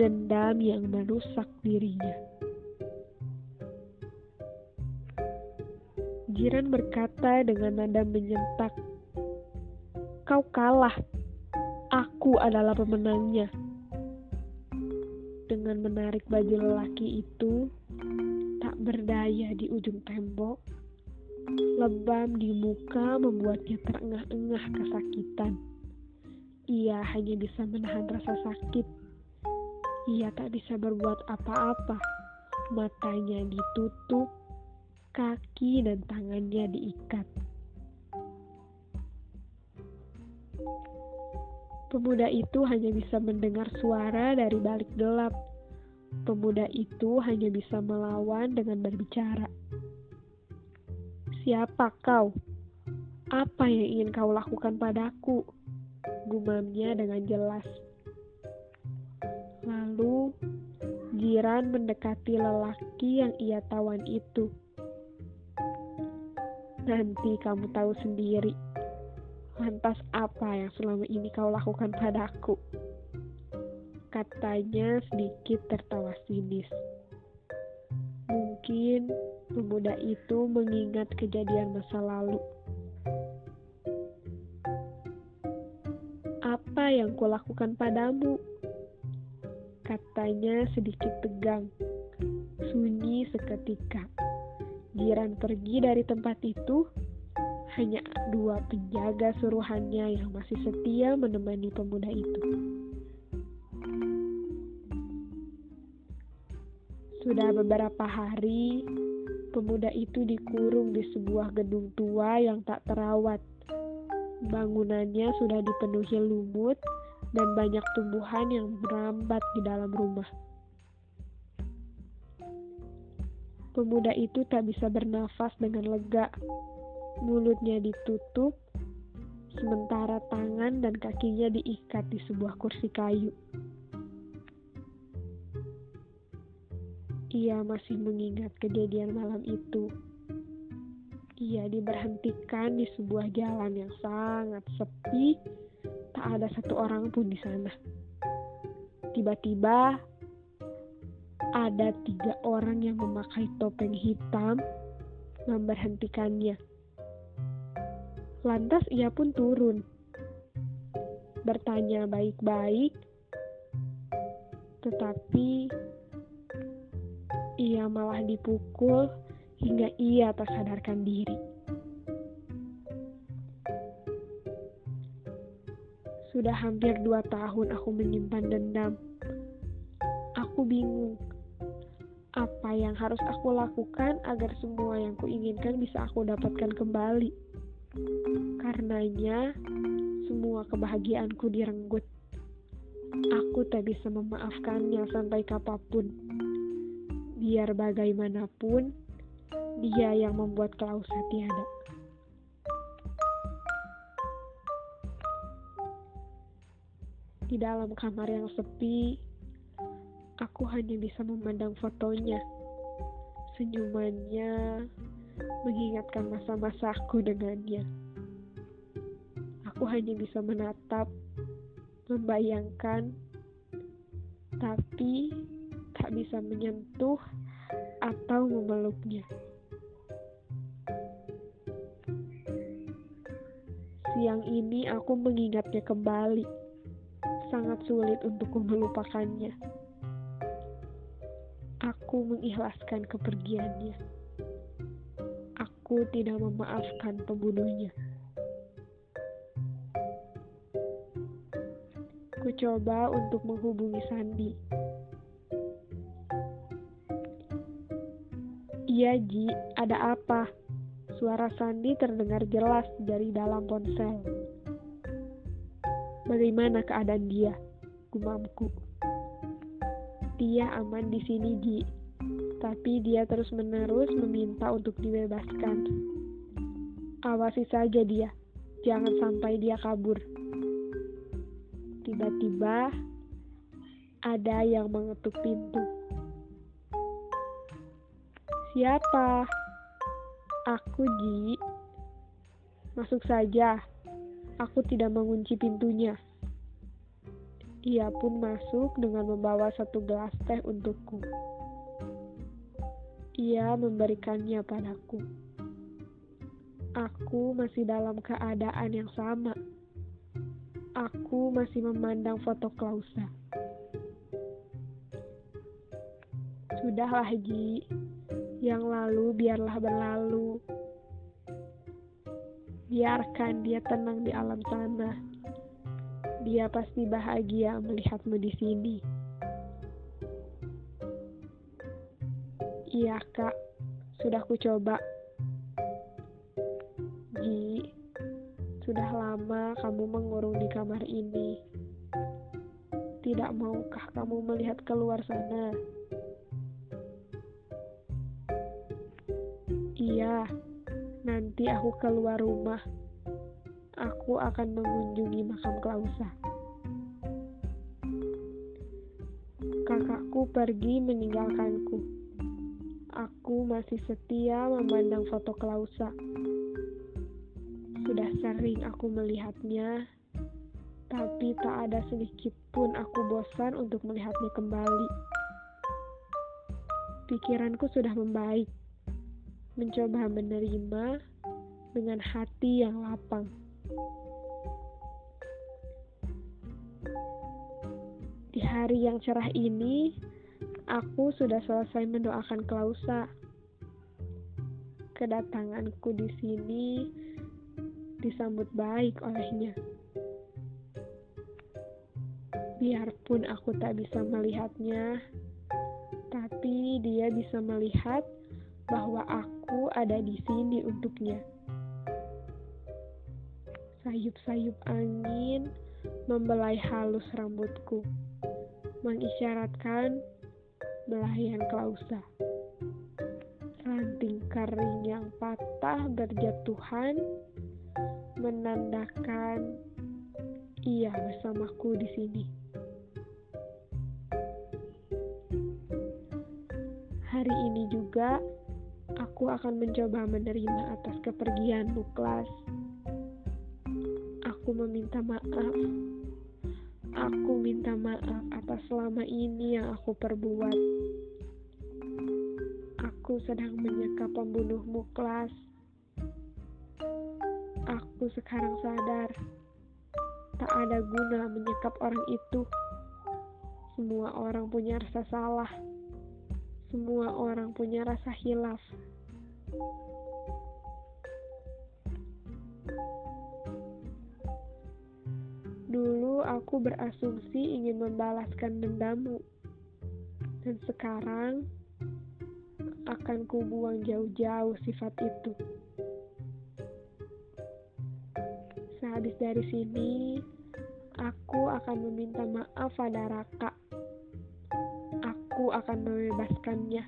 dendam yang merusak dirinya. Jiran berkata dengan nada menyentak, "Kau kalah. Aku adalah pemenangnya." Dengan menarik baju lelaki itu, tak berdaya di ujung tembok, lebam di muka membuatnya terengah-engah kesakitan. Ia hanya bisa menahan rasa sakit. Ia tak bisa berbuat apa-apa. Matanya ditutup, kaki dan tangannya diikat. Pemuda itu hanya bisa mendengar suara dari balik gelap. Pemuda itu hanya bisa melawan dengan berbicara. Siapa kau? Apa yang ingin kau lakukan padaku? Gumamnya dengan jelas. Jiran mendekati lelaki yang ia tawan itu. Nanti kamu tahu sendiri. Lantas apa yang selama ini kau lakukan padaku? Katanya sedikit tertawa sinis. Mungkin pemuda itu mengingat kejadian masa lalu. Apa yang kulakukan padamu? Katanya sedikit tegang. Sunyi seketika. Jiran pergi dari tempat itu, hanya dua penjaga suruhannya yang masih setia menemani pemuda itu. Sudah beberapa hari, pemuda itu dikurung di sebuah gedung tua yang tak terawat. Bangunannya sudah dipenuhi lumut dan banyak tumbuhan yang merambat di dalam rumah. Pemuda itu tak bisa bernafas dengan lega. Mulutnya ditutup, sementara tangan dan kakinya diikat di sebuah kursi kayu. Ia masih mengingat kejadian malam itu. Ia diberhentikan di sebuah jalan yang sangat sepi, tak ada satu orang pun di sana. Tiba-tiba ada tiga orang yang memakai topeng hitam memberhentikannya. Lantas ia pun turun, bertanya baik-baik, tetapi ia malah dipukul hingga ia tak sadarkan diri. Sudah hampir dua tahun aku menyimpan dendam. Aku bingung apa yang harus aku lakukan agar semua yang kuinginkan bisa aku dapatkan kembali. Karenanya, semua kebahagiaanku direnggut. Aku tak bisa memaafkannya sampai kapan pun. Biar bagaimanapun, dia yang membuat Klausa tiada. Di dalam kamar yang sepi, aku hanya bisa memandang fotonya. Senyumannya mengingatkan masa-masa aku dengannya. Aku hanya bisa menatap, membayangkan, tapi tak bisa menyentuh atau memeluknya. Siang ini aku mengingatnya kembali. Sangat sulit untuk melupakannya aku mengikhlaskan kepergiannya. Aku tidak memaafkan pembunuhnya. Ku coba untuk menghubungi Sandi. Iya, Ji, ada apa? Suara Sandi terdengar jelas dari dalam ponsel. Bagaimana keadaan dia? Gumamku. Dia aman di sini, Ji. Tapi dia terus-menerus meminta untuk dibebaskan. Awasi saja dia. Jangan sampai dia kabur. Tiba-tiba ada yang mengetuk pintu. Siapa? Aku, Ji. Masuk saja. Aku tidak mengunci pintunya. Ia pun masuk dengan membawa satu gelas teh untukku. Ia memberikannya padaku. Aku masih dalam keadaan yang sama. Aku masih memandang foto Klausa. Sudahlah, Ji. Yang lalu biarlah berlalu. Biarkan dia tenang di alam sana. Dia pasti bahagia melihatmu di sini. Iya, Kak. Sudah ku coba. Ji, sudah lama kamu mengurung di kamar ini. Tidak maukah kamu melihat keluar sana? Iya, nanti aku keluar rumah. Aku akan mengunjungi makam Klausa. Kakakku pergi meninggalkanku. Aku masih setia memandang foto Klausa. Sudah sering aku melihatnya, tapi tak ada sedikit pun aku bosan untuk melihatnya kembali. Pikiranku sudah membaik, mencoba menerima dengan hati yang lapang. Di hari yang cerah ini, aku sudah selesai mendoakan Klausa. Kedatanganku di sini disambut baik olehnya. Biarpun aku tak bisa melihatnya, tapi dia bisa melihat bahwa aku ada di sini untuknya. Sayup-sayup angin membelai halus rambutku, mengisyaratkan belayan klausa. Ranting kering yang patah berjatuhan menandakan ia bersamaku di sini. Hari ini juga aku akan mencoba menerima atas kepergian Muklas. Aku meminta maaf. Aku minta maaf atas selama ini yang aku perbuat. Aku sedang menyekap pembunuh Muklas aku sekarang sadar tak ada guna menyekap orang itu. Semua orang punya rasa salah. Semua orang punya rasa hilaf. Dulu aku berasumsi ingin membalaskan dendammu. Dan sekarang akan kubuang jauh-jauh sifat itu. Sehabis dari sini, aku akan meminta maaf pada Raka. Akan membebaskannya.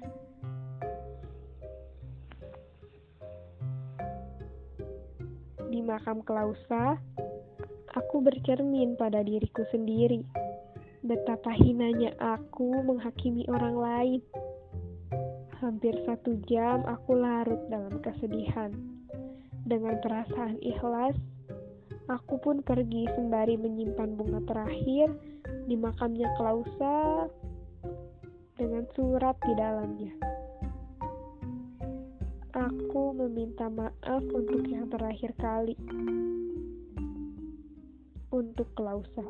Di makam Klausa, aku bercermin pada diriku sendiri. Betapa hinanya aku menghakimi orang lain. Hampir satu jam aku larut dalam kesedihan. Dengan perasaan ikhlas, Aku pun pergi sembari menyimpan bunga terakhir di makamnya Klausa dengan surat di dalamnya. Aku meminta maaf untuk yang terakhir kali. Untuk Klausa.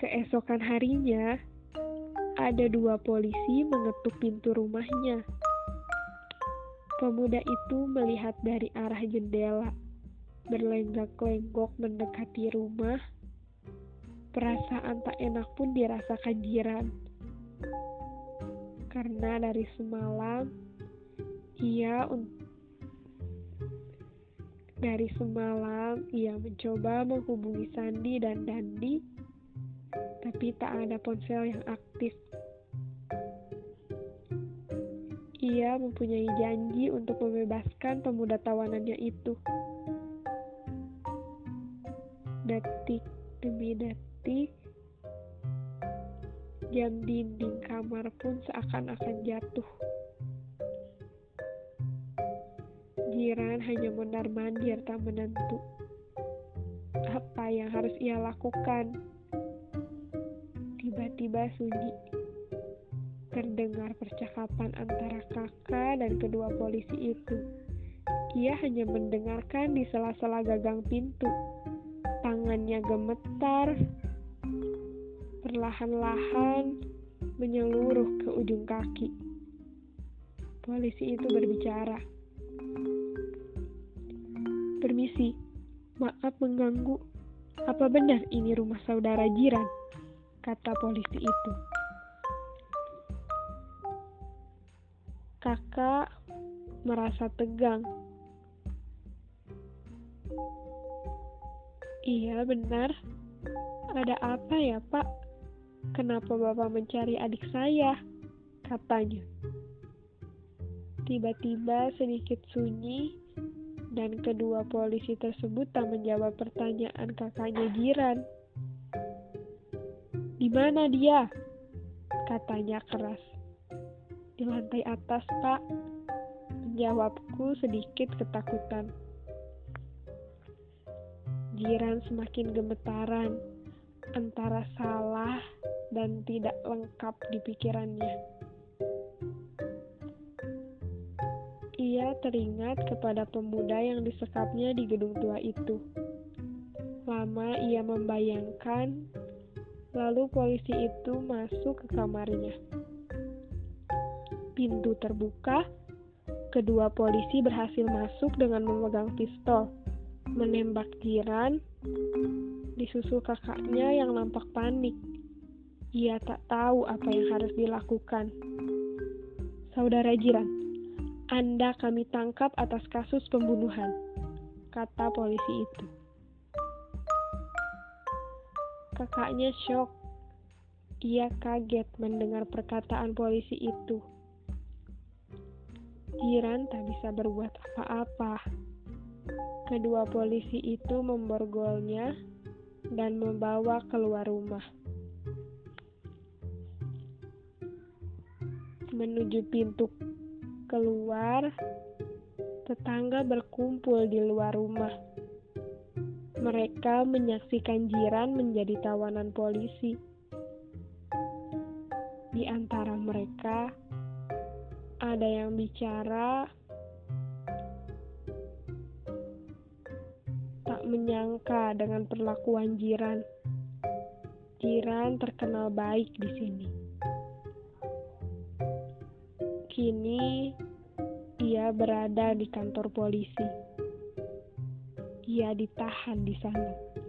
Keesokan harinya, ada dua polisi mengetuk pintu rumahnya. Pemuda itu melihat dari arah jendela, berlenggak-lenggok mendekati rumah. Perasaan tak enak pun dirasakan jiran. Karena dari semalam ia dari semalam ia mencoba menghubungi Sandi dan Dandi, tapi tak ada ponsel yang aktif. Ia mempunyai janji untuk membebaskan pemuda tawanannya itu. Detik demi detik, jam dinding kamar pun seakan-akan jatuh. Jiran hanya mondar-mandir tak menentu. apa yang harus ia lakukan. Tiba-tiba sunyi. Terdengar percakapan antara kakak dan kedua polisi itu. Ia hanya mendengarkan di sela-sela gagang pintu. Tangannya gemetar, perlahan-lahan menyeluruh ke ujung kaki. Polisi itu berbicara. Permisi, maaf mengganggu. Apa benar ini rumah saudara jiran? Kata polisi itu. Kakak merasa tegang. Iya, benar. Ada apa ya, Pak? Kenapa Bapak mencari adik saya? Katanya. Tiba-tiba sedikit sunyi dan kedua polisi tersebut tak menjawab pertanyaan kakaknya jiran. Di mana dia? Katanya keras. Di lantai atas, Pak. Menjawabku sedikit ketakutan. Jiran semakin gemetaran, antara salah dan tidak lengkap di pikirannya. Ia teringat kepada pemuda yang disekapnya di gedung tua itu. Lama ia membayangkan, lalu polisi itu masuk ke kamarnya. Pintu terbuka, kedua polisi berhasil masuk dengan memegang pistol, menembak jiran, disusul kakaknya yang nampak panik. Ia tak tahu apa yang harus dilakukan. Saudara jiran, anda kami tangkap atas kasus pembunuhan, kata polisi itu. Kakaknya shock. Ia kaget mendengar perkataan polisi itu. Jiran tak bisa berbuat apa-apa. Kedua polisi itu memborgolnya dan membawa keluar rumah. Menuju pintu keluar, tetangga berkumpul di luar rumah. Mereka menyaksikan jiran menjadi tawanan polisi. Di antara mereka, ada yang bicara tak menyangka dengan perlakuan jiran. Jiran terkenal baik di sini. Kini ia berada di kantor polisi. Ia ditahan di sana.